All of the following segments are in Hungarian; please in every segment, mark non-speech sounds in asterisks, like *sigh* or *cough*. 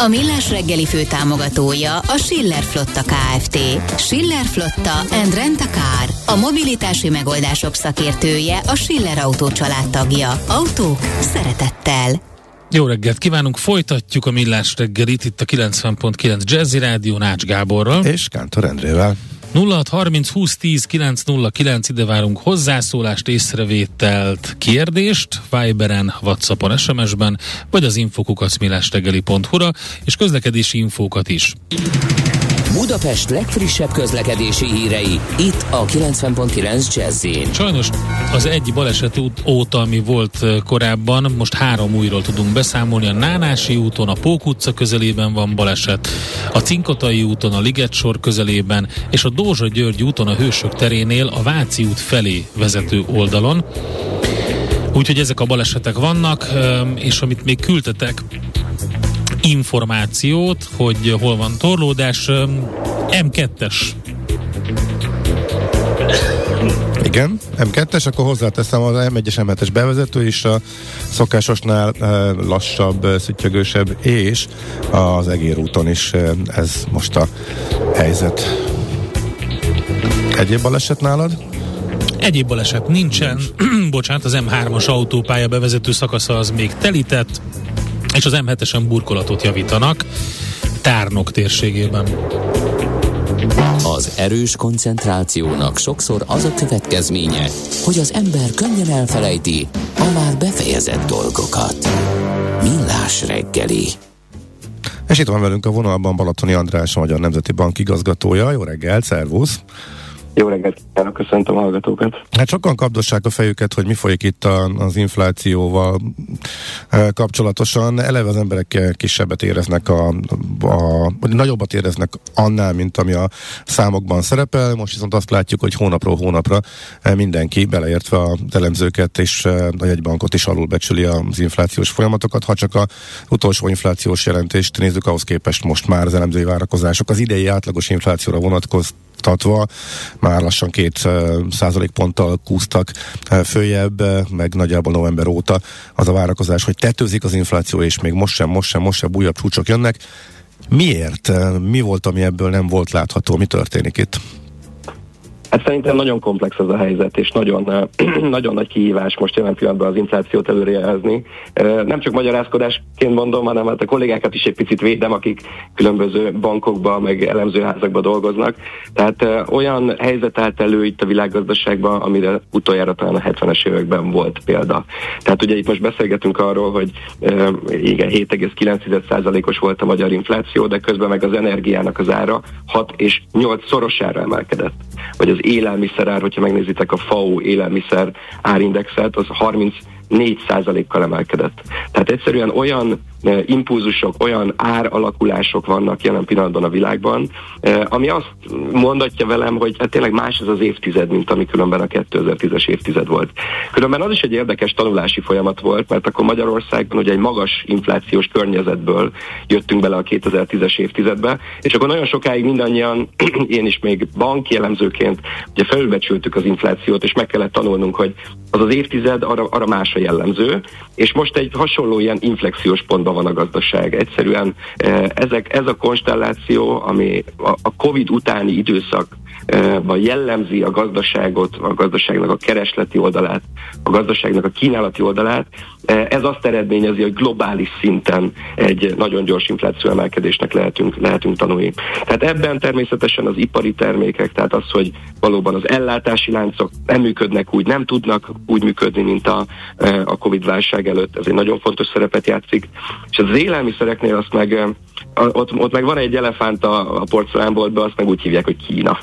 A Millás reggeli fő támogatója a Schiller Flotta KFT. Schiller Flotta and Rent a Car. A mobilitási megoldások szakértője a Schiller Autó tagja. Autók szeretettel. Jó reggelt kívánunk, folytatjuk a Millás reggelit itt a 90.9 Jazzy Rádió Nács Gáborral. És Kántor Endrével. 0630 20 10 909 ide várunk hozzászólást, észrevételt, kérdést Viberen, Whatsappon, SMS-ben, vagy az infokukacmilástegeli.hu-ra, és közlekedési infókat is. Budapest legfrissebb közlekedési hírei, itt a 90.9 jazz Sajnos az egy baleset óta, ami volt korábban, most három újról tudunk beszámolni. A Nánási úton, a Pók utca közelében van baleset, a Cinkotai úton, a Liget sor közelében, és a Dózsa György úton, a Hősök terénél, a Váci út felé vezető oldalon. Úgyhogy ezek a balesetek vannak, és amit még küldtetek, információt, hogy hol van torlódás. M2-es igen, M2-es, akkor hozzáteszem az M1-es M7-es bevezető is a szokásosnál lassabb, szütyögősebb, és az Egér úton is ez most a helyzet. Egyéb baleset nálad? Egyéb baleset nincsen. *clears throat* Bocsánat, az M3-as autópálya bevezető szakasza az még telített és az M7-esen burkolatot javítanak Tárnok térségében. Az erős koncentrációnak sokszor az a következménye, hogy az ember könnyen elfelejti a már befejezett dolgokat. Millás reggeli. És itt van velünk a vonalban Balatoni András, a Magyar Nemzeti Bank igazgatója. Jó reggel, szervusz! Jó reggelt kívánok, köszöntöm a hallgatókat. Hát sokan kapdossák a fejüket, hogy mi folyik itt a, az inflációval e, kapcsolatosan. Eleve az emberek kisebbet éreznek, a, a, vagy nagyobbat éreznek annál, mint ami a számokban szerepel. Most viszont azt látjuk, hogy hónapról hónapra e, mindenki, beleértve a elemzőket és e, a jegybankot is alulbecsüli az inflációs folyamatokat. Ha csak az utolsó inflációs jelentést nézzük, ahhoz képest most már az elemzői várakozások az idei átlagos inflációra vonatkoznak tartva, már lassan két százalékponttal kúztak följebb, meg nagyjából november óta az a várakozás, hogy tetőzik az infláció, és még most sem, most sem, most sem újabb csúcsok jönnek. Miért? Mi volt, ami ebből nem volt látható? Mi történik itt? Hát szerintem nagyon komplex ez a helyzet, és nagyon, *clears throat* nagyon nagy kihívás most jelen pillanatban az inflációt előrejelezni. Nem csak magyarázkodásként mondom, hanem hát a kollégákat is egy picit védem, akik különböző bankokban, meg elemzőházakban dolgoznak. Tehát olyan helyzet állt elő itt a világgazdaságban, amire utoljára talán a 70-es években volt példa. Tehát ugye itt most beszélgetünk arról, hogy igen, 7,9%-os volt a magyar infláció, de közben meg az energiának az ára 6 és 8 szorosára emelkedett. Vagy az élelmiszerár, hogyha megnézitek a FAO élelmiszer árindexet, az 30 4%-kal emelkedett. Tehát egyszerűen olyan impulzusok, olyan áralakulások vannak jelen pillanatban a világban, ami azt mondatja velem, hogy hát tényleg más ez az évtized, mint ami különben a 2010-es évtized volt. Különben az is egy érdekes tanulási folyamat volt, mert akkor Magyarországban ugye egy magas inflációs környezetből jöttünk bele a 2010-es évtizedbe, és akkor nagyon sokáig mindannyian, *clears throat* én is még banki elemzőként, ugye felülbecsültük az inflációt, és meg kellett tanulnunk, hogy az az évtized arra, arra más a jellemző, és most egy hasonló ilyen inflexiós pontban van a gazdaság. Egyszerűen eh, ezek, ez a konstelláció, ami a Covid utáni időszak jellemzi a gazdaságot, a gazdaságnak a keresleti oldalát, a gazdaságnak a kínálati oldalát, ez azt eredményezi, hogy globális szinten egy nagyon gyors infláció emelkedésnek lehetünk, lehetünk tanulni. Tehát ebben természetesen az ipari termékek, tehát az, hogy valóban az ellátási láncok nem működnek úgy, nem tudnak úgy működni, mint a, a Covid-válság előtt, ez egy nagyon fontos szerepet játszik. És az élelmiszereknél azt meg ott, ott meg van egy elefánt a, a porcelánboltban, azt meg úgy hívják, hogy Kína.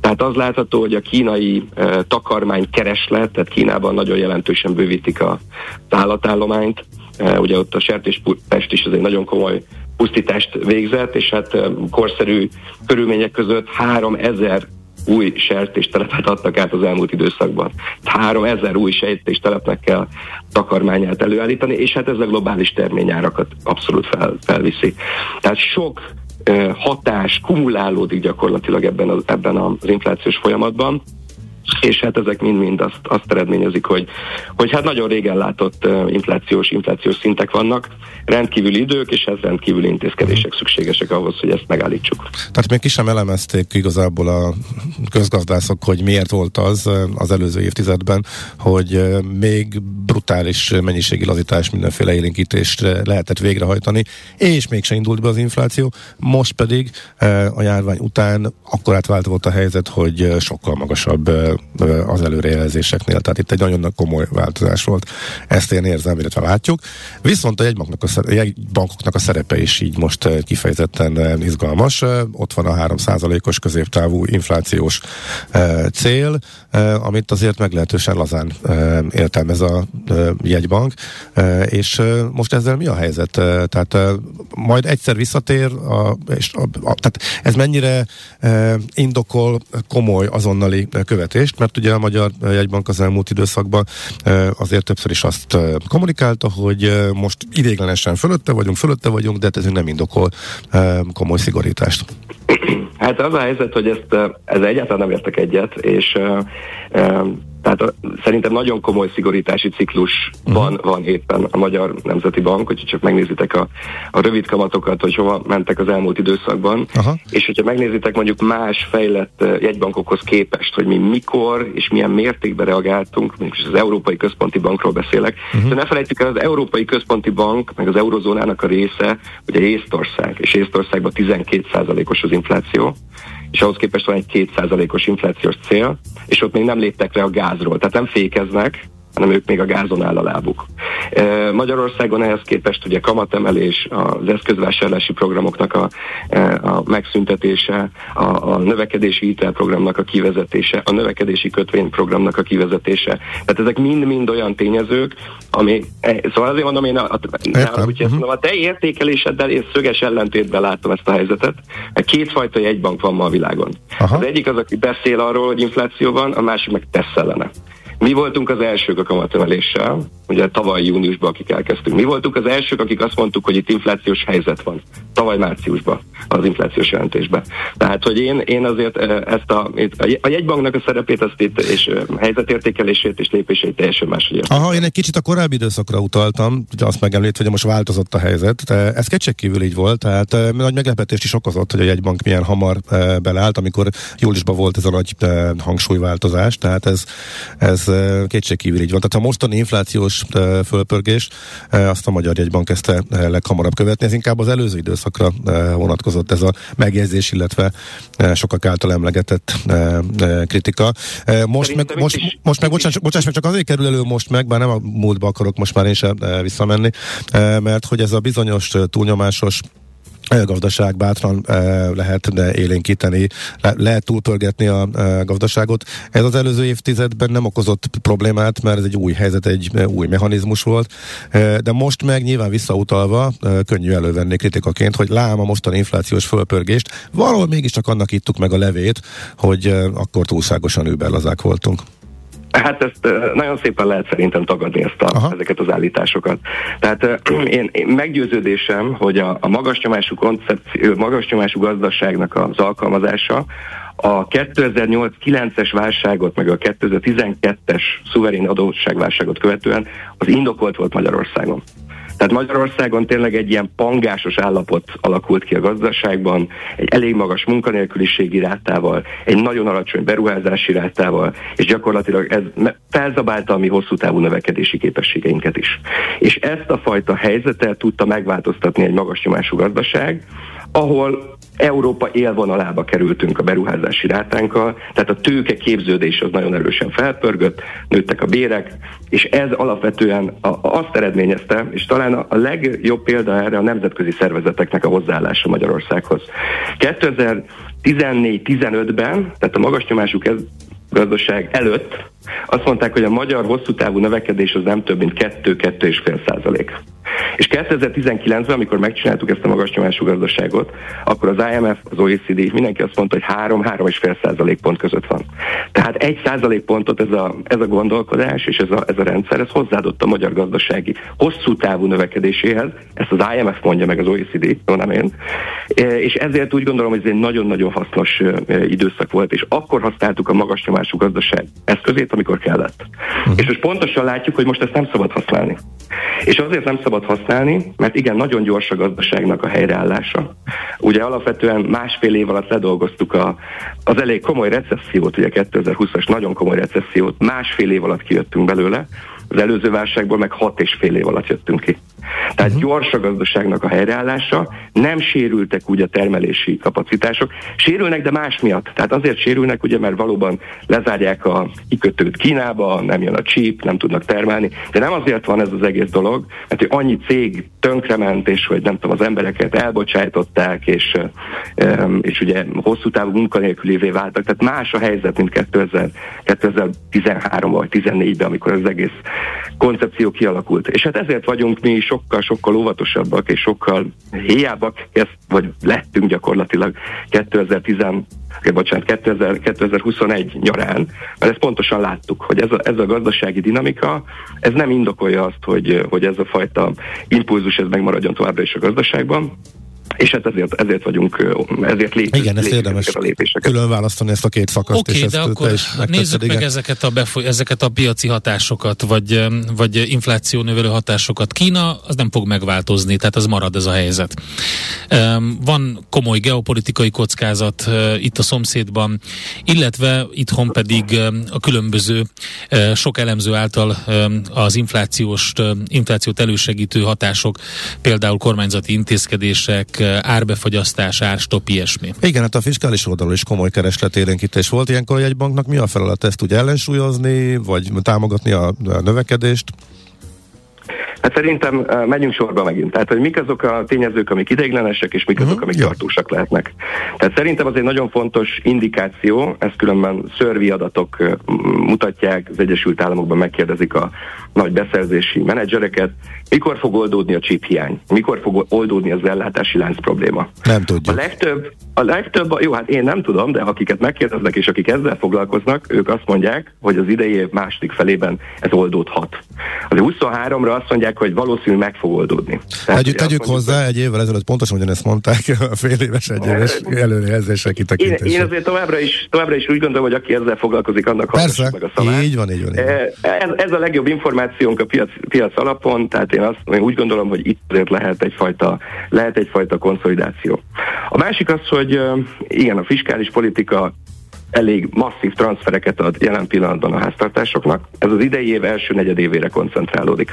Tehát az látható, hogy a kínai e, takarmány kereslet, tehát Kínában nagyon jelentősen bővítik a állatállományt. E, ugye ott a sertéspest is egy nagyon komoly pusztítást végzett, és hát e, korszerű körülmények között 3000 új sertéstelepet adtak át az elmúlt időszakban. 3000 új sejtéstelepnek kell takarmányát előállítani, és hát ez a globális terményárakat abszolút fel, felviszi. Tehát sok hatás kumulálódik gyakorlatilag ebben az, ebben az inflációs folyamatban, és hát ezek mind-mind azt, azt eredményezik, hogy, hogy hát nagyon régen látott inflációs, inflációs szintek vannak, rendkívüli idők, és ez rendkívüli intézkedések szükségesek ahhoz, hogy ezt megállítsuk. Tehát még ki sem elemezték igazából a közgazdászok, hogy miért volt az az előző évtizedben, hogy még brutális mennyiségi lazítás, mindenféle élénkítést lehetett végrehajtani, és mégse indult be az infláció. Most pedig a járvány után akkor átvált volt a helyzet, hogy sokkal magasabb az előrejelzéseknél. Tehát itt egy nagyon komoly változás volt. Ezt én érzem, illetve látjuk. Viszont a jegybanknak a, jegybankoknak a szerepe is így most kifejezetten izgalmas. Ott van a 3%-os középtávú inflációs cél, amit azért meglehetősen lazán értelmez a jegybank. És most ezzel mi a helyzet? Tehát majd egyszer visszatér, a, és a, a, tehát ez mennyire indokol komoly azonnali követést, mert ugye a Magyar Jegybank az elmúlt időszakban azért többször is azt kommunikálta, hogy most idéglenesen fölötte vagyunk, fölötte vagyunk, de hát ez nem indokol komoly szigorítást. Hát az a helyzet, hogy ezt, ez egyáltalán nem értek egyet, és tehát szerintem nagyon komoly szigorítási ciklusban uh-huh. van éppen a Magyar Nemzeti Bank, hogyha csak megnézitek a, a rövid kamatokat, hogy hova mentek az elmúlt időszakban, uh-huh. és hogyha megnézitek mondjuk más fejlett jegybankokhoz képest, hogy mi mikor és milyen mértékben reagáltunk, mondjuk az Európai Központi Bankról beszélek, uh-huh. de ne felejtjük el, az Európai Központi Bank, meg az eurozónának a része, ugye Észtország, és Észtországban 12%-os az infláció, és ahhoz képest van egy 2%-os inflációs cél, és ott még nem léptek le a gázról, tehát nem fékeznek, hanem ők még a gázon áll a lábuk. Magyarországon ehhez képest ugye kamatemelés, az eszközvásárlási programoknak a, a megszüntetése, a, a növekedési hitelprogramnak a kivezetése, a növekedési kötvényprogramnak a kivezetése. Tehát ezek mind-mind olyan tényezők, ami, e, szóval azért mondom, én a, a, a, uh-huh. a te értékeléseddel én szöges ellentétben látom ezt a helyzetet. Kétfajta jegybank van ma a világon. Aha. Az egyik az, aki beszél arról, hogy infláció van, a másik meg tesz ellene. Mi voltunk az elsők a kamatemeléssel, ugye tavaly júniusban, akik elkezdtünk. Mi voltunk az elsők, akik azt mondtuk, hogy itt inflációs helyzet van. Tavaly márciusban az inflációs jelentésben. Tehát, hogy én, én azért ezt a, a jegybanknak a szerepét azt itt, és helyzetértékelését és lépését teljesen máshogy értem. Aha, én egy kicsit a korábbi időszakra utaltam, ugye azt megemlít, hogy most változott a helyzet. Ez kétségkívül így volt, tehát nagy meglepetést is okozott, hogy a jegybank milyen hamar beleállt, amikor júliusban volt ez a nagy hangsúlyváltozás, tehát ez, ez kétségkívül így van. Tehát a mostani inflációs fölpörgés azt a Magyar Jegybank kezdte leghamarabb követni. Ez inkább az előző időszakra vonatkozott ez a megjegyzés, illetve sokak által emlegetett kritika. Most meg, most, most meg bocsánat, bocsánat, meg csak azért kerül elő most meg, bár nem a múltba akarok most már én sem visszamenni, mert hogy ez a bizonyos túlnyomásos gazdaság bátran lehet de élénkíteni, le, lehet túlpörgetni a gazdaságot. Ez az előző évtizedben nem okozott problémát, mert ez egy új helyzet, egy új mechanizmus volt, de most meg nyilván visszautalva könnyű elővenni kritikaként, hogy lám a mostani inflációs fölpörgést, valahol mégiscsak annak ittuk meg a levét, hogy akkor túlságosan überlazák voltunk. Hát ezt nagyon szépen lehet szerintem tagadni ezt a, ezeket az állításosokat. Tehát *clears throat* én, én meggyőződésem, hogy a, a magas nyomású koncepció, magas nyomású gazdaságnak az alkalmazása a 2008-9-es válságot, meg a 2012-es szuverén adósságválságot követően az indokolt volt Magyarországon. Tehát Magyarországon tényleg egy ilyen pangásos állapot alakult ki a gazdaságban, egy elég magas munkanélküliségi rátával, egy nagyon alacsony beruházási rátával, és gyakorlatilag ez felzabálta a mi hosszú távú növekedési képességeinket is. És ezt a fajta helyzetet tudta megváltoztatni egy magas nyomású gazdaság, ahol Európa élvonalába kerültünk a beruházási rátánkkal, tehát a tőke képződés az nagyon erősen felpörgött, nőttek a bérek, és ez alapvetően azt eredményezte, és talán a legjobb példa erre a nemzetközi szervezeteknek a hozzáállása Magyarországhoz. 2014-15-ben, tehát a magas nyomású gazdaság előtt azt mondták, hogy a magyar hosszú távú növekedés az nem több mint 2-2,5 százalék. És 2019-ben, amikor megcsináltuk ezt a magas nyomású gazdaságot, akkor az IMF, az OECD, mindenki azt mondta, hogy 3-3,5 százalékpont között van. Tehát egy százalékpontot ez a, ez a gondolkodás és ez a, ez a rendszer, ez hozzáadott a magyar gazdasági hosszú távú növekedéséhez, ezt az IMF mondja meg az OECD, nem én, e, és ezért úgy gondolom, hogy ez egy nagyon-nagyon hasznos e, időszak volt, és akkor használtuk a magas nyomású gazdaság eszközét, amikor kellett. Uh-huh. És most pontosan látjuk, hogy most ezt nem szabad használni. És azért nem szabad használni, mert igen, nagyon gyors a gazdaságnak a helyreállása. Ugye alapvetően másfél év alatt ledolgoztuk a, az elég komoly recessziót, ugye 2020-as nagyon komoly recessziót, másfél év alatt kijöttünk belőle, az előző válságból meg hat és fél év alatt jöttünk ki. Tehát uh-huh. gyors a gazdaságnak a helyreállása, nem sérültek úgy a termelési kapacitások. Sérülnek, de más miatt. Tehát azért sérülnek, ugye, mert valóban lezárják a kikötőt Kínába, nem jön a csíp, nem tudnak termelni. De nem azért van ez az egész dolog, mert hogy annyi cég tönkrement, és hogy nem tudom, az embereket elbocsájtották, és, és ugye hosszú távú munkanélkülévé váltak. Tehát más a helyzet, mint 2000, 2013 vagy 2014-ben, amikor az egész koncepció kialakult. És hát ezért vagyunk mi sokkal-sokkal óvatosabbak és sokkal héjábbak, vagy lettünk gyakorlatilag 2010 bocsánat, 2000, 2021 nyarán, mert ezt pontosan láttuk, hogy ez a, ez a gazdasági dinamika, ez nem indokolja azt, hogy, hogy ez a fajta impulzus ez megmaradjon továbbra is a gazdaságban, és hát ezért, ezért vagyunk, ezért lépünk. Igen, ezt érdemes a lépéseket. külön választani ezt a két szakaszt. Oké, okay, de akkor nézzük igen. meg ezeket a, befoly- ezeket a piaci hatásokat, vagy, vagy infláció növelő hatásokat. Kína az nem fog megváltozni, tehát az marad ez a helyzet. Van komoly geopolitikai kockázat itt a szomszédban, illetve itthon pedig a különböző sok elemző által az inflációs, inflációt elősegítő hatások, például kormányzati intézkedések, árbefagyasztás, árstop, ilyesmi. Igen, hát a fiskális oldalon is komoly keresletérénkítés volt ilyenkor egy banknak. Mi a feladat ezt úgy ellensúlyozni, vagy támogatni a, a növekedést? Hát szerintem uh, menjünk sorba megint. Tehát, hogy mik azok a tényezők, amik ideiglenesek, és mik azok, uh-huh. amik tartósak lehetnek. Tehát szerintem az egy nagyon fontos indikáció, ezt különben szörvi adatok uh, mutatják, az Egyesült Államokban megkérdezik a nagy beszerzési menedzsereket, mikor fog oldódni a chip hiány, mikor fog oldódni az ellátási lánc probléma. Nem tudjuk. A legtöbb, a legtöbb, jó, hát én nem tudom, de akiket megkérdeznek és akik ezzel foglalkoznak, ők azt mondják, hogy az idei év második felében ez oldódhat. Az 23-ra azt mondják, hogy valószínű meg fog oldódni. Tehát, tegyük, tegyük hozzá, egy évvel ezelőtt pontosan ugyanezt mondták, *laughs* a fél éves, egy éves előrejelzések kitekintésre. Én, én azért továbbra is, továbbra is úgy gondolom, hogy aki ezzel foglalkozik, annak Persze, meg a szavát. így van, így van. Így van. Ez, ez a legjobb információnk a piac, piac alapon, tehát én, azt, én úgy gondolom, hogy itt azért lehet egyfajta, lehet egyfajta konszolidáció. A másik az, hogy igen, a fiskális politika elég masszív transfereket ad jelen pillanatban a háztartásoknak. Ez az idei év első negyedévére koncentrálódik.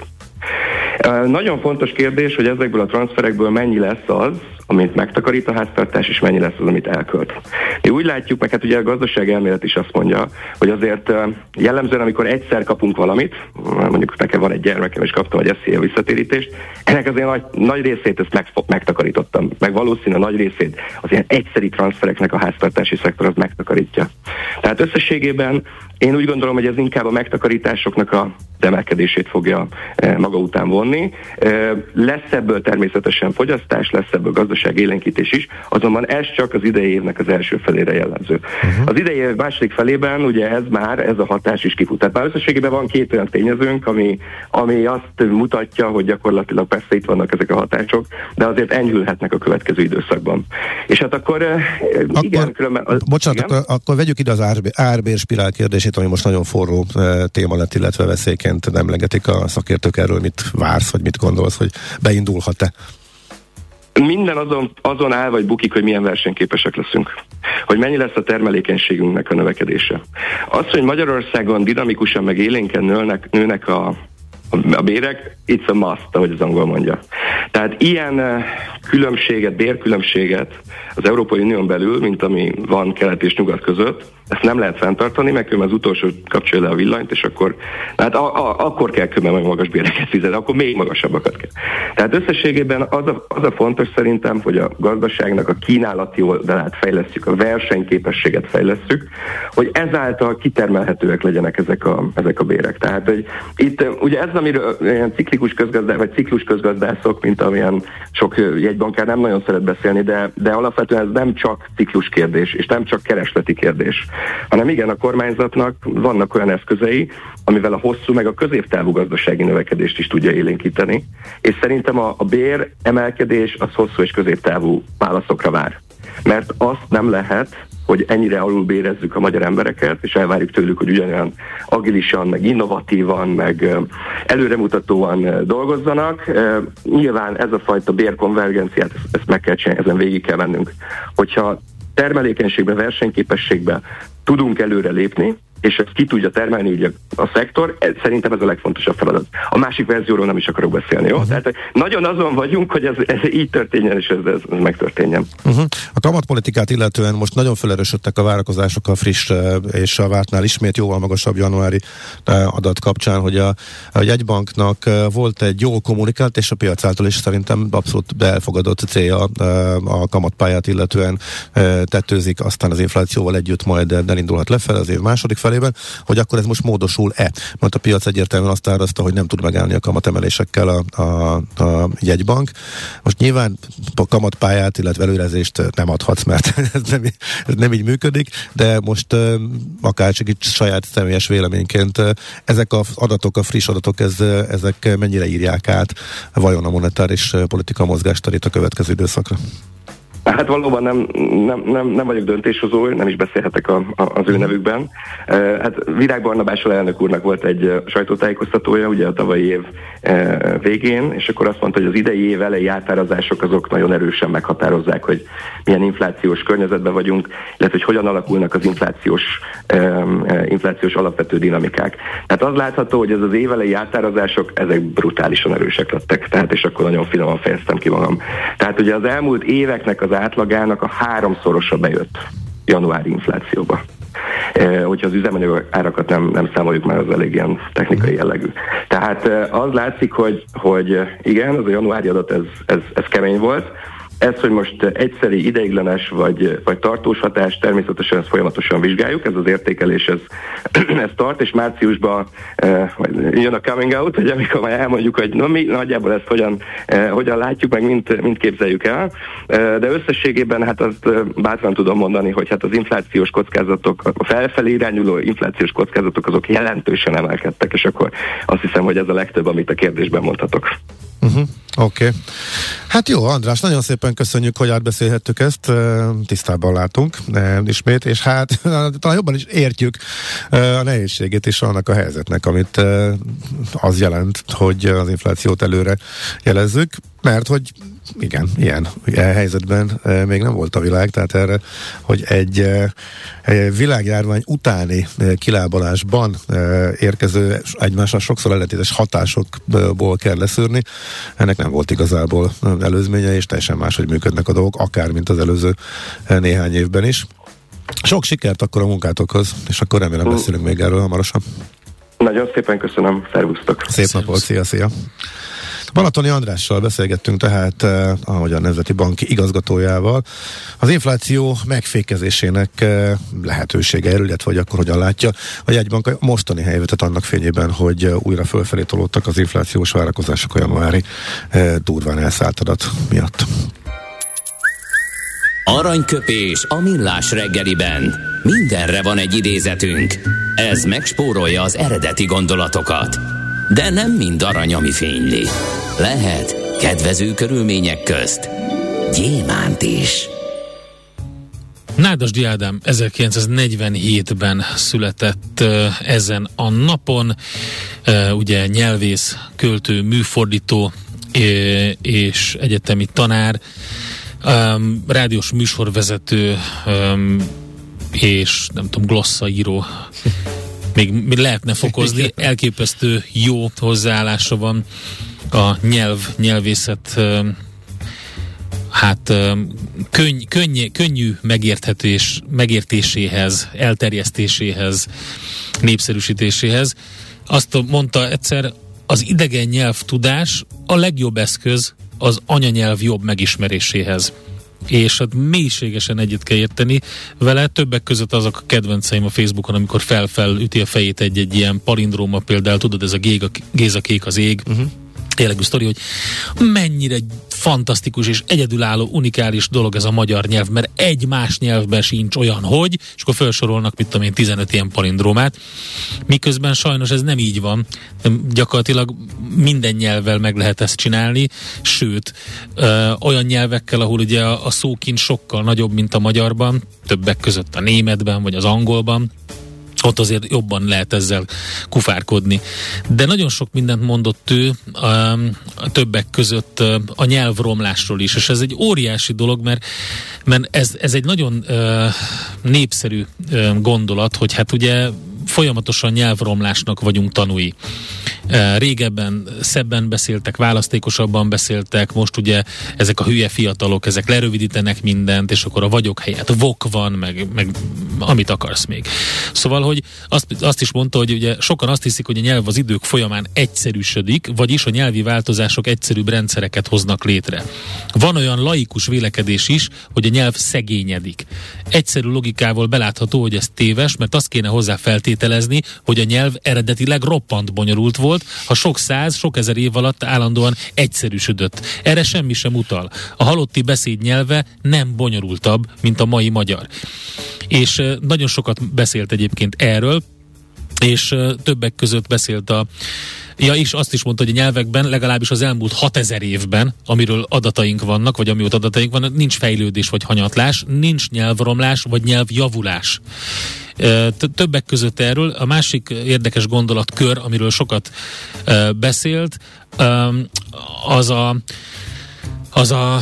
Nagyon fontos kérdés, hogy ezekből a transferekből mennyi lesz az, amit megtakarít a háztartás, és mennyi lesz az, amit elkölt. Mi úgy látjuk, meg hát ugye a gazdaság elmélet is azt mondja, hogy azért jellemzően, amikor egyszer kapunk valamit, mondjuk nekem van egy gyermekem, és kaptam egy SZIA visszatérítést, ennek azért nagy, nagy részét ezt meg, megtakarítottam, meg valószínű nagy részét az ilyen egyszeri transfereknek a háztartási szektor az megtakarítja. Tehát összességében én úgy gondolom, hogy ez inkább a megtakarításoknak a emelkedését fogja maga után vonni. Lesz ebből természetesen fogyasztás, lesz ebből gazdaság élénkítés is, azonban ez csak az idei évnek az első felére jellemző. Uh-huh. Az idei év második felében ugye ez már, ez a hatás is kifut. Tehát már összességében van két olyan tényezőnk, ami, ami azt mutatja, hogy gyakorlatilag persze itt vannak ezek a hatások, de azért enyhülhetnek a következő időszakban. És hát akkor, akkor igen, különben... Az, bocsánat, igen? Akkor, akkor vegyük ide az árbér, árbérspirál kérdését, ami most nagyon forró téma lett, illetve veszélyként emlegetik a szakértők erről, mit vársz, vagy mit gondolsz, hogy beindulhat-e? Minden azon, azon áll vagy bukik, hogy milyen versenyképesek leszünk. Hogy mennyi lesz a termelékenységünknek a növekedése. Az, hogy Magyarországon dinamikusan meg élénken nőnek, nőnek a, a bérek, it's a must, ahogy az angol mondja. Tehát ilyen eh, különbséget, bérkülönbséget az Európai Unión belül, mint ami van kelet és nyugat között, ezt nem lehet fenntartani, mert az utolsó kapcsolja le a villanyt, és akkor, hát a, a, akkor kell különben magas béreket fizetni, akkor még magasabbakat kell. Tehát összességében az a, az a fontos szerintem, hogy a gazdaságnak a kínálati oldalát fejlesztjük, a versenyképességet fejlesztjük, hogy ezáltal kitermelhetőek legyenek ezek a, ezek a bérek. Tehát hogy itt ugye ez, amiről ilyen ciklikus közgazdá, vagy ciklus közgazdászok, mint amilyen sok jegybankár nem nagyon szeret beszélni, de, de alapvetően ez nem csak ciklus kérdés, és nem csak keresleti kérdés, hanem igen, a kormányzatnak vannak olyan eszközei, amivel a hosszú meg a középtávú gazdasági növekedést is tudja élénkíteni, és szerintem a, a bér emelkedés az hosszú és középtávú válaszokra vár. Mert azt nem lehet, hogy ennyire alulbérezzük a magyar embereket, és elvárjuk tőlük, hogy ugyanolyan agilisan, meg innovatívan, meg előremutatóan dolgozzanak. Nyilván ez a fajta bérkonvergenciát, ezt meg kell csinálni, ezen végig kell mennünk. Hogyha termelékenységbe, versenyképességbe tudunk előre lépni, és ezt ki tudja termelni ugye a szektor, ez, szerintem ez a legfontosabb feladat. A másik verzióról nem is akarok beszélni, jó? Uh-huh. Tehát nagyon azon vagyunk, hogy ez, ez így történjen, és ez, ez, ez megtörténjen. Uh-huh. A kamatpolitikát illetően most nagyon felerősödtek a várakozások a friss és a vártnál ismét jóval magasabb januári adat kapcsán, hogy a, a jegybanknak volt egy jól kommunikált, és a piac által is szerintem abszolút elfogadott célja a kamatpályát illetően tetőzik, aztán az inflációval együtt majd elindulhat lefelé az év második felé, felében, hogy akkor ez most módosul-e. Mert a piac egyértelműen azt árazta, hogy nem tud megállni a kamatemelésekkel a, a, a jegybank. Most nyilván a kamatpályát, illetve előrezést nem adhatsz, mert *laughs* ez nem, ez nem így működik, de most akár csak itt saját személyes véleményként ezek az adatok, a friss adatok, ez, ezek mennyire írják át vajon a monetáris politika mozgásterét a következő időszakra? Hát valóban nem, nem, nem, nem vagyok döntéshozó, nem is beszélhetek a, a, az ő nevükben. Hát Virág Barnabásol elnök úrnak volt egy sajtótájékoztatója, ugye a tavalyi év végén, és akkor azt mondta, hogy az idei év elejé átárazások azok nagyon erősen meghatározzák, hogy milyen inflációs környezetben vagyunk, illetve hogy hogyan alakulnak az inflációs, inflációs alapvető dinamikák. Tehát az látható, hogy ez az év elejé átárazások, ezek brutálisan erősek lettek, tehát és akkor nagyon finoman fejeztem ki magam. Tehát ugye az elmúlt éveknek az átlagának a háromszorosa bejött januári inflációba. E, hogyha az üzemanyag árakat nem, nem számoljuk már, az elég ilyen technikai jellegű. Tehát eh, az látszik, hogy, hogy igen, az a januári adat ez, ez, ez kemény volt, ez, hogy most egyszeri, ideiglenes vagy, vagy tartós hatás, természetesen ezt folyamatosan vizsgáljuk, ez az értékelés, ez, *clears throat* ez tart, és márciusban e, jön a coming out, hogy amikor majd elmondjuk, hogy na, mi nagyjából ezt hogyan, e, hogyan látjuk, meg mint, mint képzeljük el, e, de összességében hát azt bátran tudom mondani, hogy hát az inflációs kockázatok, a felfelé irányuló inflációs kockázatok azok jelentősen emelkedtek, és akkor azt hiszem, hogy ez a legtöbb, amit a kérdésben mondhatok. Uh-huh. Oké. Okay. Hát jó, András, nagyon szépen köszönjük, hogy átbeszélhettük ezt, tisztában látunk ismét, és hát *laughs* talán jobban is értjük a nehézségét is annak a helyzetnek, amit az jelent, hogy az inflációt előre jelezzük, mert hogy igen, ilyen, ilyen helyzetben e, még nem volt a világ, tehát erre, hogy egy e, világjárvány utáni e, kilábalásban érkező egymással sokszor ellentétes hatásokból kell leszűrni, ennek nem volt igazából előzménye, és teljesen máshogy működnek a dolgok, akár mint az előző néhány évben is. Sok sikert akkor a munkátokhoz, és akkor remélem beszélünk még erről hamarosan. Nagyon szépen köszönöm, szervusztok! Szép napot, szia, szia! Balatoni Andrással beszélgettünk tehát, eh, a Nemzeti Bank igazgatójával, az infláció megfékezésének eh, lehetősége erről, illetve hogy akkor hogyan látja a jegybank a mostani helyzetet annak fényében, hogy eh, újra fölfelé tolódtak az inflációs várakozások a januári durván elszállt adat miatt. Aranyköpés a millás reggeliben. Mindenre van egy idézetünk. Ez megspórolja az eredeti gondolatokat. De nem mind arany, ami fényli. Lehet kedvező körülmények közt gyémánt is. Nádasdi Ádám 1947-ben született ezen a napon, ugye nyelvész, költő, műfordító és egyetemi tanár, rádiós műsorvezető és nem tudom, glossaíró még, lehetne fokozni, *laughs* elképesztő jó hozzáállása van a nyelv, nyelvészet hát könny, könny, könnyű megérthetés, megértéséhez, elterjesztéséhez, népszerűsítéséhez. Azt mondta egyszer, az idegen nyelv tudás a legjobb eszköz az anyanyelv jobb megismeréséhez és hát mélységesen egyet kell érteni vele. Többek között azok a kedvenceim a Facebookon, amikor fel-fel üti a fejét egy-egy ilyen palindróma például, tudod, ez a Géza kék az ég, uh-huh jellegű sztori, hogy mennyire fantasztikus és egyedülálló, unikális dolog ez a magyar nyelv, mert egy más nyelvben sincs olyan, hogy, és akkor felsorolnak, mit tudom én, 15 ilyen palindrómát, miközben sajnos ez nem így van. Gyakorlatilag minden nyelvvel meg lehet ezt csinálni, sőt, ö, olyan nyelvekkel, ahol ugye a, a szókin sokkal nagyobb, mint a magyarban, többek között a németben, vagy az angolban, ott azért jobban lehet ezzel kufárkodni. De nagyon sok mindent mondott ő, um, a többek között uh, a nyelvromlásról is, és ez egy óriási dolog, mert, mert ez, ez egy nagyon uh, népszerű uh, gondolat, hogy hát ugye folyamatosan nyelvromlásnak vagyunk tanúi. Régebben szebben beszéltek, választékosabban beszéltek, most ugye ezek a hülye fiatalok, ezek lerövidítenek mindent, és akkor a vagyok helyett vok van, meg, meg amit akarsz még. Szóval, hogy azt, azt is mondta, hogy ugye sokan azt hiszik, hogy a nyelv az idők folyamán egyszerűsödik, vagyis a nyelvi változások egyszerűbb rendszereket hoznak létre. Van olyan laikus vélekedés is, hogy a nyelv szegényedik. Egyszerű logikával belátható, hogy ez téves, mert azt kéne hozzá feltételezni, hogy a nyelv eredetileg roppant bonyolult volt, ha sok száz, sok ezer év alatt állandóan egyszerűsödött. Erre semmi sem utal. A halotti beszéd nyelve nem bonyolultabb, mint a mai magyar. És nagyon sokat beszélt egyébként erről, és többek között beszélt a Ja, és azt is mondta, hogy a nyelvekben legalábbis az elmúlt 6000 évben, amiről adataink vannak, vagy amióta adataink vannak, nincs fejlődés vagy hanyatlás, nincs nyelvromlás vagy nyelvjavulás. Többek között erről a másik érdekes gondolatkör, amiről sokat beszélt, az a az a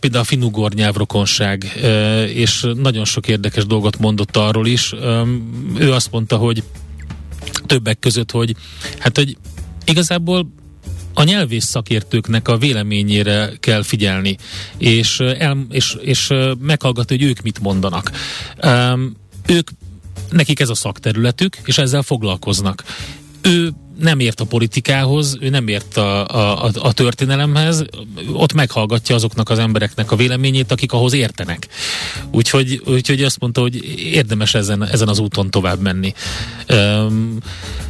például a finugor nyelvrokonság, és nagyon sok érdekes dolgot mondott arról is. Ő azt mondta, hogy többek között, hogy hát, hogy igazából a nyelvész szakértőknek a véleményére kell figyelni, és, el, és, és meghallgatni, hogy ők mit mondanak. ők nekik ez a szakterületük, és ezzel foglalkoznak. Ő nem ért a politikához, ő nem ért a, a, a történelemhez, ott meghallgatja azoknak az embereknek a véleményét, akik ahhoz értenek. Úgyhogy, úgyhogy azt mondta, hogy érdemes ezen, ezen az úton tovább menni. Um,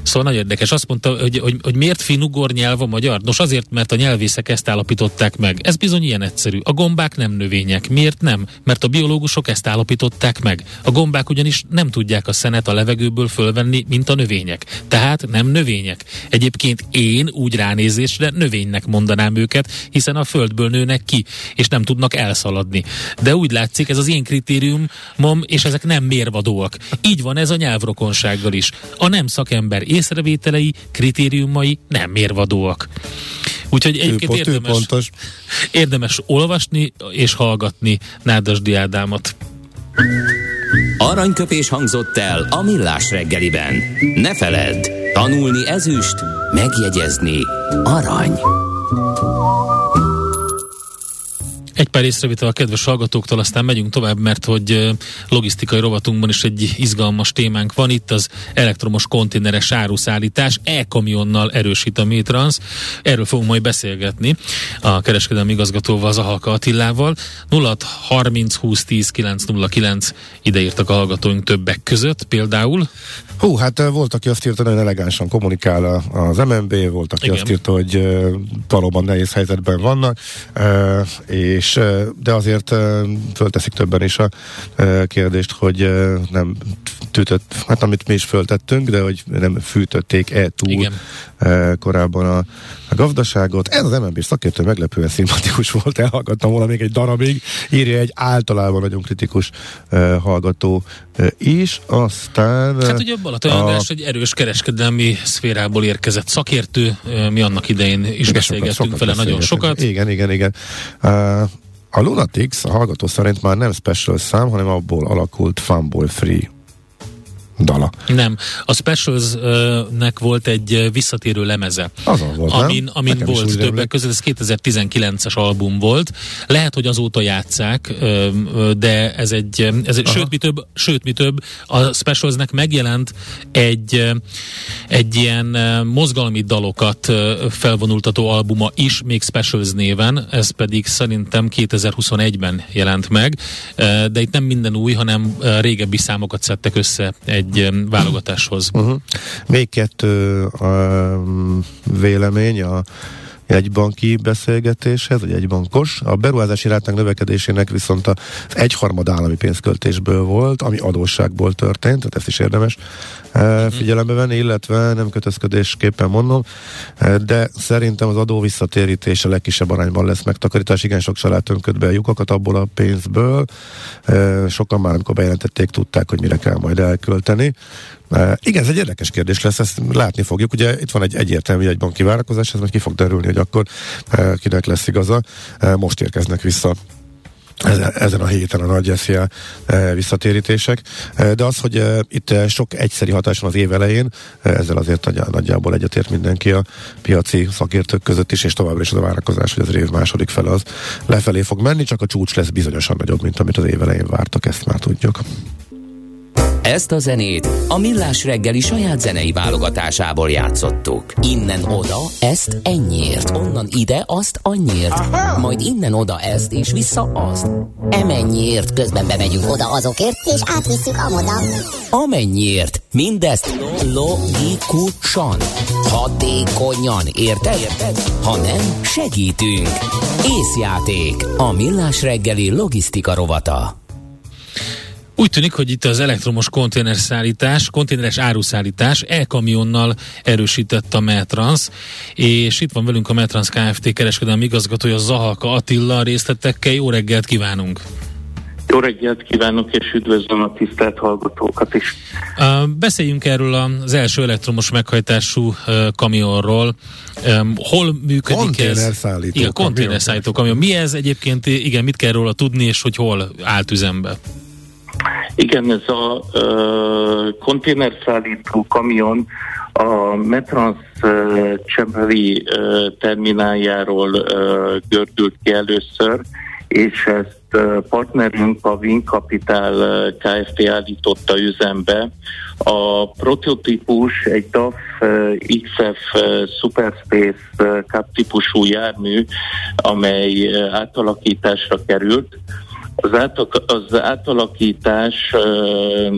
szóval nagyon érdekes. Azt mondta, hogy, hogy, hogy miért finugor nyelv a magyar? Nos, azért, mert a nyelvészek ezt állapították meg. Ez bizony ilyen egyszerű. A gombák nem növények. Miért nem? Mert a biológusok ezt állapították meg. A gombák ugyanis nem tudják a szenet a levegőből fölvenni, mint a növények. Tehát nem növények növények. Egyébként én úgy ránézésre növénynek mondanám őket, hiszen a földből nőnek ki, és nem tudnak elszaladni. De úgy látszik, ez az én kritériumom, és ezek nem mérvadóak. Így van ez a nyelvrokonsággal is. A nem szakember észrevételei, kritériumai nem mérvadóak. Úgyhogy egyébként pont, érdemes, pontos. érdemes olvasni és hallgatni Nádasdi Ádámot. Aranyköpés hangzott el a millás reggeliben. Ne feledd, tanulni ezüst, megjegyezni arany. Egy pár észrevétel a kedves hallgatóktól, aztán megyünk tovább, mert hogy logisztikai rovatunkban is egy izgalmas témánk van. Itt az elektromos konténeres áruszállítás e-kamionnal erősít a Métrans. Erről fogunk majd beszélgetni a kereskedelmi igazgatóval, Zahalka Attilával. 0 30 20 10 909 ide írtak a hallgatóink többek között például. Hú, hát volt, aki azt írta, nagyon elegánsan kommunikál az MNB, volt, aki Igen. azt írta, hogy valóban nehéz helyzetben vannak, és és, de azért fölteszik többen is a kérdést, hogy nem tűtött, hát amit mi is föltettünk, de hogy nem fűtötték-e túl Igen. korábban a, a gazdaságot. Ez az MNB szakértő meglepően szimpatikus volt, elhallgattam volna még egy darabig, írja egy általában nagyon kritikus hallgató is, aztán... Hát ugye Balaton a... egy erős kereskedelmi szférából érkezett szakértő, mi annak idején is beszélgettünk vele nagyon sokat. Igen, igen, igen. Uh, a Lunatics a hallgató szerint már nem special szám, hanem abból alakult Funball Free. Dala. Nem. A Specials-nek volt egy visszatérő lemeze. Azon volt, amin, nem? amin Nekem volt többek között, ez 2019-es album volt. Lehet, hogy azóta játszák, de ez egy, ez egy sőt, mi több, sőt, mi több, a Specialsnek megjelent egy, egy ilyen mozgalmi dalokat felvonultató albuma is, még Specials néven, ez pedig szerintem 2021-ben jelent meg, de itt nem minden új, hanem régebbi számokat szedtek össze egy ö, válogatáshoz. Uh-huh. Még kettő um, vélemény a jegybanki beszélgetéshez, vagy egybankos. A beruházási ráták növekedésének viszont az egyharmad állami pénzköltésből volt, ami adósságból történt, tehát ezt is érdemes uh, figyelembe venni, illetve nem kötözködésképpen mondom, uh, de szerintem az adó visszatérítése legkisebb arányban lesz megtakarítás. Igen, sok család tönköd be a lyukakat abból a pénzből. Uh, sokan már, amikor bejelentették, tudták, hogy mire kell majd elkölteni. Igen, ez egy érdekes kérdés lesz, ezt látni fogjuk. Ugye itt van egy egyértelmű egy banki várakozás, ez majd ki fog derülni, hogy akkor kinek lesz igaza. Most érkeznek vissza ezen, a héten a nagy SZIA visszatérítések, de az, hogy itt sok egyszeri hatás van az év elején, ezzel azért nagy, nagyjából egyetért mindenki a piaci szakértők között is, és továbbra is az a várakozás, hogy az év második fele az lefelé fog menni, csak a csúcs lesz bizonyosan nagyobb, mint amit az év elején vártak, ezt már tudjuk. Ezt a zenét a Millás reggeli saját zenei válogatásából játszottuk. Innen oda, ezt ennyiért. Onnan ide, azt annyiért. Majd innen oda ezt, és vissza azt. Emennyiért közben bemegyünk oda azokért, és átvisszük amoda. amennyiért. Mindezt logikusan, hatékonyan, érted? Érted? Ha nem, segítünk. Észjáték. A Millás reggeli logisztika rovata. Úgy tűnik, hogy itt az elektromos konténerszállítás, konténeres áruszállítás e-kamionnal erősített a Metrans, és itt van velünk a Metrans Kft. kereskedelmi igazgatója Zahalka Attila részletekkel. Jó reggelt kívánunk! Jó reggelt kívánok, és üdvözlöm a tisztelt hallgatókat is. Beszéljünk erről az első elektromos meghajtású kamionról. Hol működik ez? Konténerszállító Igen, kamion. konténerszállító kamion. Mi ez egyébként? Igen, mit kell róla tudni, és hogy hol állt üzembe? Igen, ez a ö, konténerszállító kamion a Metrans ö, termináljáról ö, gördült ki először, és ezt ö, partnerünk a Win Capital ö, Kft. állította üzembe. A prototípus egy DAF ö, XF Superspace Cup típusú jármű, amely átalakításra került. Az, átak, az átalakítás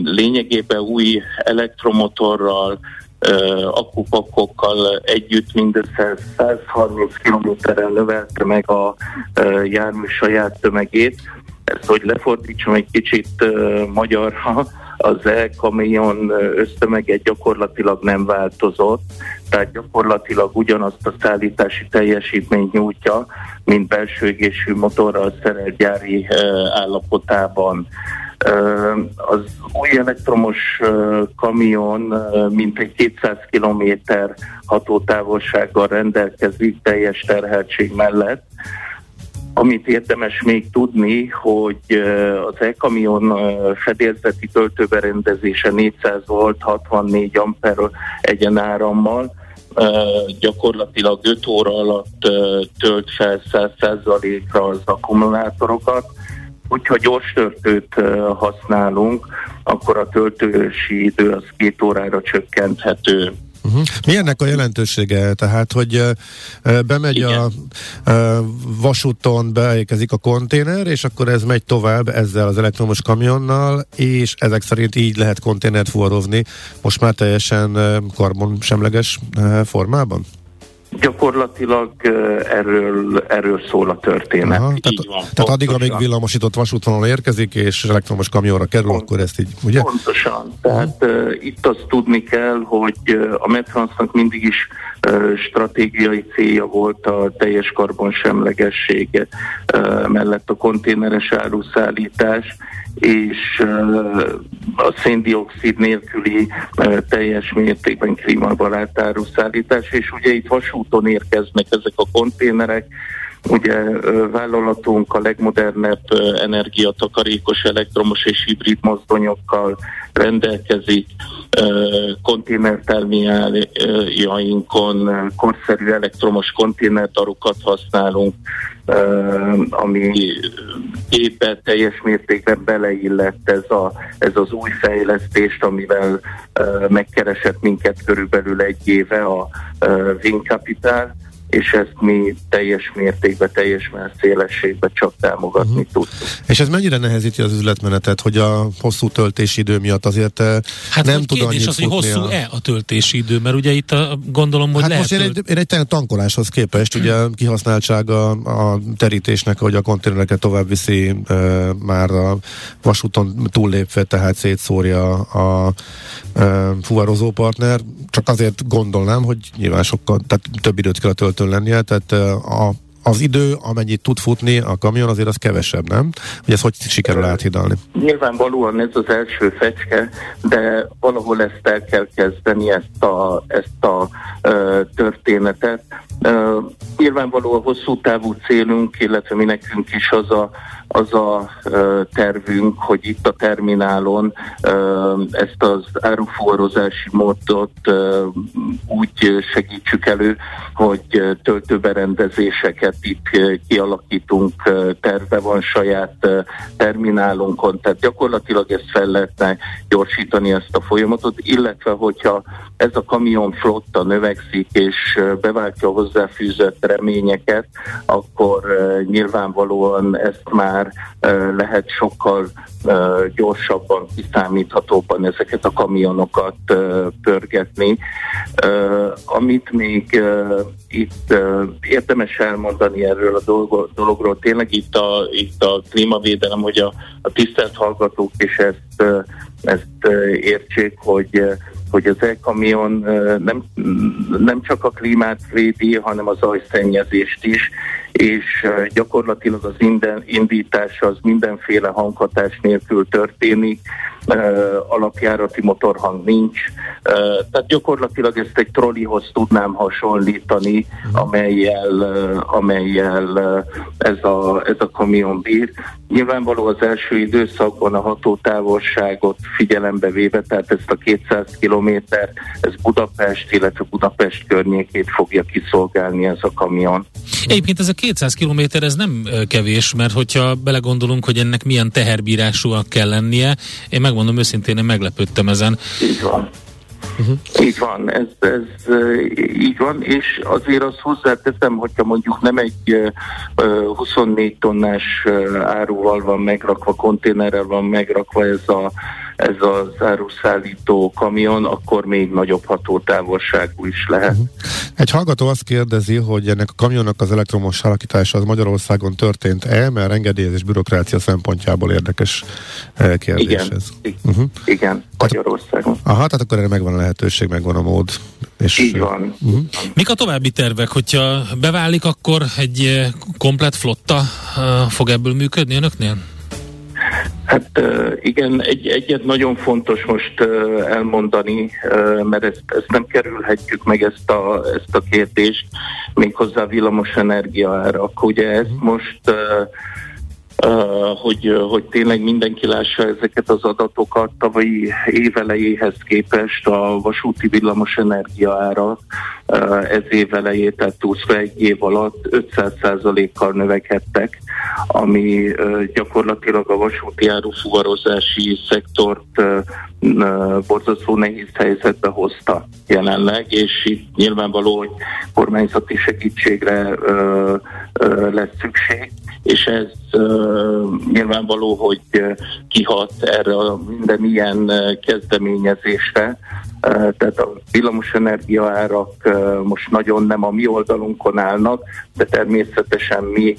lényegében új elektromotorral, akupakokkal együtt mindössze 130 kilométeren növelte meg a jármű saját tömegét. Ezt, hogy lefordítsam egy kicsit magyarra, az e-kamion össztömege gyakorlatilag nem változott, tehát gyakorlatilag ugyanazt a szállítási teljesítményt nyújtja, mint belső égésű motorral szerelt gyári állapotában. Az új elektromos kamion mintegy 200 kilométer hatótávolsággal rendelkezik teljes terheltség mellett, amit érdemes még tudni, hogy az e-kamion fedélzeti töltőberendezése 400 volt, 64 amper egyenárammal, gyakorlatilag 5 óra alatt tölt fel 100%-ra az akkumulátorokat, hogyha gyors töltőt használunk, akkor a töltősi idő az két órára csökkenthető. Uh-huh. Mi ennek a jelentősége? Tehát, hogy bemegy Igen. a ö, vasúton, beérkezik a konténer, és akkor ez megy tovább ezzel az elektromos kamionnal, és ezek szerint így lehet konténert fuvarozni most már teljesen karbonsemleges formában? Gyakorlatilag erről, erről szól a történet. Aha, Így tehát, van, tehát addig, amíg pontosan. villamosított vasútvonal érkezik, és elektromos kamionra kerül, Pont. akkor ezt így, ugye? Pontosan. Tehát uh, itt azt tudni kell, hogy a Metransnak mindig is uh, stratégiai célja volt a teljes karbonsemlegessége uh, mellett a konténeres áruszállítás, és uh, a széndiokszid nélküli uh, teljes mértékben klímabarát áruszállítás, és ugye itt vasúton érkeznek ezek a konténerek, Ugye vállalatunk a legmodernebb energiatakarékos elektromos és hibrid mozdonyokkal rendelkezik, konténertermináljainkon korszerű elektromos konténertarukat használunk, ami éppen teljes mértékben beleillett ez, a, ez az új fejlesztést, amivel megkeresett minket körülbelül egy éve a Wing Capital, és ezt mi teljes mértékben, teljes szélességben csak támogatni uh-huh. tudtuk. És ez mennyire nehezíti az üzletmenetet, hogy a hosszú töltési idő miatt azért eh, hát nem tud annyit az, hogy hosszú-e a töltési idő, mert ugye itt a, gondolom, hogy hát lehet... most én egy, én egy tankoláshoz képest, ugye kihasználtsága a terítésnek, hogy a konténereket tovább viszi e, már a vasúton túllépve, tehát szétszórja a e, fuvarozó partner, csak azért gondolnám, hogy nyilván sokkal, tehát több időt kell a töltőn lennie, tehát a az idő, amennyit tud futni a kamion, azért az kevesebb, nem? Hogy ez hogy sikerül áthidalni? Nyilvánvalóan ez az első fecske, de valahol ezt el kell kezdeni, ezt a, ezt a uh, történetet. Uh, nyilvánvaló a hosszú távú célunk, illetve mi nekünk is az a az a tervünk, hogy itt a terminálon ezt az árufuvarozási módot úgy segítsük elő, hogy töltőberendezéseket itt kialakítunk, terve van saját terminálunkon, tehát gyakorlatilag ezt fel lehetne gyorsítani ezt a folyamatot, illetve hogyha ez a kamion flotta növekszik és beváltja a hozzáfűzött reményeket, akkor nyilvánvalóan ezt már már lehet sokkal gyorsabban, kiszámíthatóbban ezeket a kamionokat pörgetni. Amit még itt érdemes elmondani erről a dologról, tényleg itt a, itt a klímavédelem, hogy a, a tisztelt hallgatók is ezt, ezt értsék, hogy hogy az e-kamion nem, nem csak a klímát védi, hanem az zajszennyezést is, és gyakorlatilag az indítása az mindenféle hanghatás nélkül történik, alapjárati motorhang nincs, tehát gyakorlatilag ezt egy trollihoz tudnám hasonlítani, amelyel, amelyel ez, a, ez a kamion bír. Nyilvánvaló az első időszakban a hatótávolságot figyelembe véve, tehát ezt a 200 kilométer, ez Budapest, illetve Budapest környékét fogja kiszolgálni ez a kamion. Egyébként ez a 200 kilométer ez nem kevés, mert hogyha belegondolunk, hogy ennek milyen teherbírásúak kell lennie, én megmondom őszintén, én meglepődtem ezen. Így van. Uh-huh. Így van, ez, ez így van, és azért azt hozzáteszem, hogyha mondjuk nem egy uh, 24 tonnás áruval van megrakva, konténerrel van megrakva ez a ez az áruszállító kamion, akkor még nagyobb hatótávolságú is lehet. Uh-huh. Egy hallgató azt kérdezi, hogy ennek a kamionnak az elektromos alakítása az Magyarországon történt-e, mert engedélyezés bürokrácia szempontjából érdekes eh, kérdés igen, ez. Uh-huh. Igen, Magyarországon. Aha, tehát akkor erre megvan a lehetőség, megvan a mód. És, Így van. Uh-huh. Mik a további tervek? Hogyha beválik, akkor egy eh, komplet flotta uh, fog ebből működni önöknél? Hát igen, egy, egyet nagyon fontos most elmondani, mert ezt, ezt nem kerülhetjük meg ezt a, ezt a kérdést, méghozzá villamos energiaárak. Ugye ezt mhm. most hogy, hogy tényleg mindenki lássa ezeket az adatokat. Tavalyi évelejéhez képest a vasúti villamos energiaára uh, ez évelejét, tehát túlszva egy év alatt 500%-kal növekedtek, ami gyakorlatilag a vasúti árufuvarozási szektort borzasztó nehéz helyzetbe hozta jelenleg, és itt nyilvánvaló, hogy kormányzati segítségre lesz szükség és ez nyilvánvaló, hogy kihat erre a minden ilyen kezdeményezésre. Tehát a villamosenergia árak most nagyon nem a mi oldalunkon állnak, de természetesen mi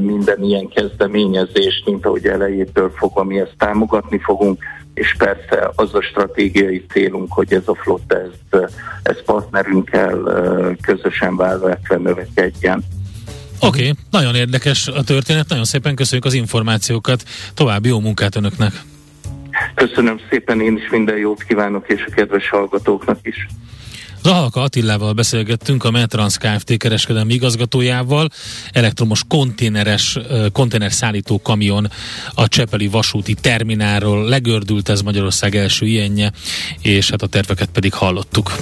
minden ilyen kezdeményezést, mint ahogy elejétől fogva mi ezt támogatni fogunk, és persze az a stratégiai célunk, hogy ez a flotta, ez, ez partnerünkkel közösen válvetve növekedjen. Oké, okay, nagyon érdekes a történet, nagyon szépen köszönjük az információkat, további jó munkát Önöknek! Köszönöm szépen, én is minden jót kívánok, és a kedves hallgatóknak is. Zahalka Attilával beszélgettünk a Metrans Kft. kereskedelmi igazgatójával. Elektromos konténeres, konténerszállító kamion a Csepeli vasúti terminálról legördült ez Magyarország első ilyenje, és hát a terveket pedig hallottuk.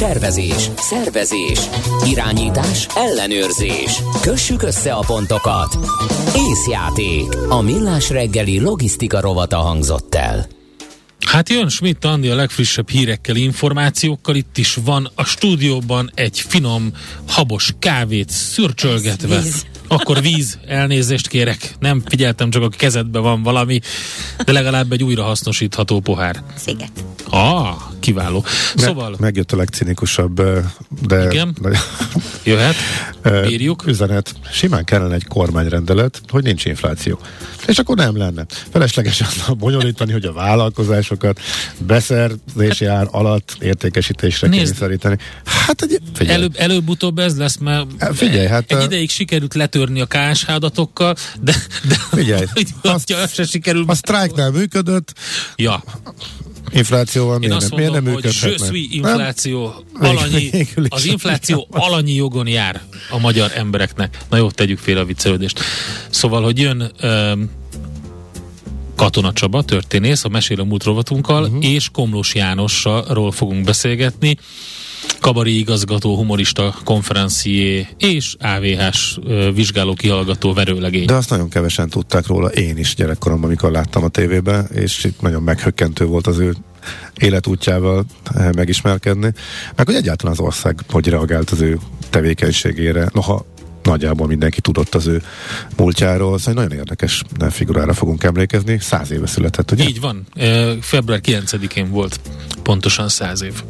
Tervezés, szervezés, irányítás, ellenőrzés. Kössük össze a pontokat. Észjáték. A millás reggeli logisztika rovata hangzott el. Hát jön Schmidt Andi a legfrissebb hírekkel, információkkal. Itt is van a stúdióban egy finom, habos kávét szürcsölgetve. Víz. Akkor víz, elnézést kérek. Nem figyeltem, csak a kezedben van valami, de legalább egy újrahasznosítható pohár. Sziget. Ah, kiváló. Szóval... Megjött a legcinikusabb, de... Igen? De, *laughs* Jöhet? Bírjuk? Üzenet. Simán kellene egy kormányrendelet, hogy nincs infláció. És akkor nem lenne. Feleslegesen *laughs* bonyolítani, hogy a vállalkozásokat beszerzési ár alatt értékesítésre kényszeríteni. Hát egy, figyelj. Előbb, előbb-utóbb ez lesz, mert figyelj, hát egy ideig sikerült letörni a KSH adatokkal, de, de figyelj, *laughs* azt, se sikerül. A sztrájknál működött. Ja. Inflációval miért, azt miért nem? Hogy je infláció, alanyi, az infláció alanyi jogon jár a magyar embereknek. Na jó, tegyük fél a viccelődést. Szóval, hogy jön um, Katona Csaba, történész, a Mesél a múlt rovatunkkal, uh-huh. és Komlós Jánosról fogunk beszélgetni kabari igazgató, humorista, konferencié és AVH-s vizsgáló kihallgató verőlegény. De azt nagyon kevesen tudták róla, én is gyerekkoromban, amikor láttam a tévében, és itt nagyon meghökkentő volt az ő életútjával megismerkedni, meg hogy egyáltalán az ország hogy reagált az ő tevékenységére. Noha nagyjából mindenki tudott az ő múltjáról, szóval nagyon érdekes figurára fogunk emlékezni. Száz éve született, ugye? Így van. Február 9-én volt pontosan száz év.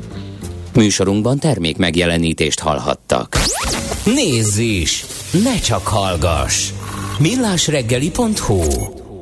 Műsorunkban termék megjelenítést hallhattak. Nézz is! Ne csak hallgass! millásreggeli.hu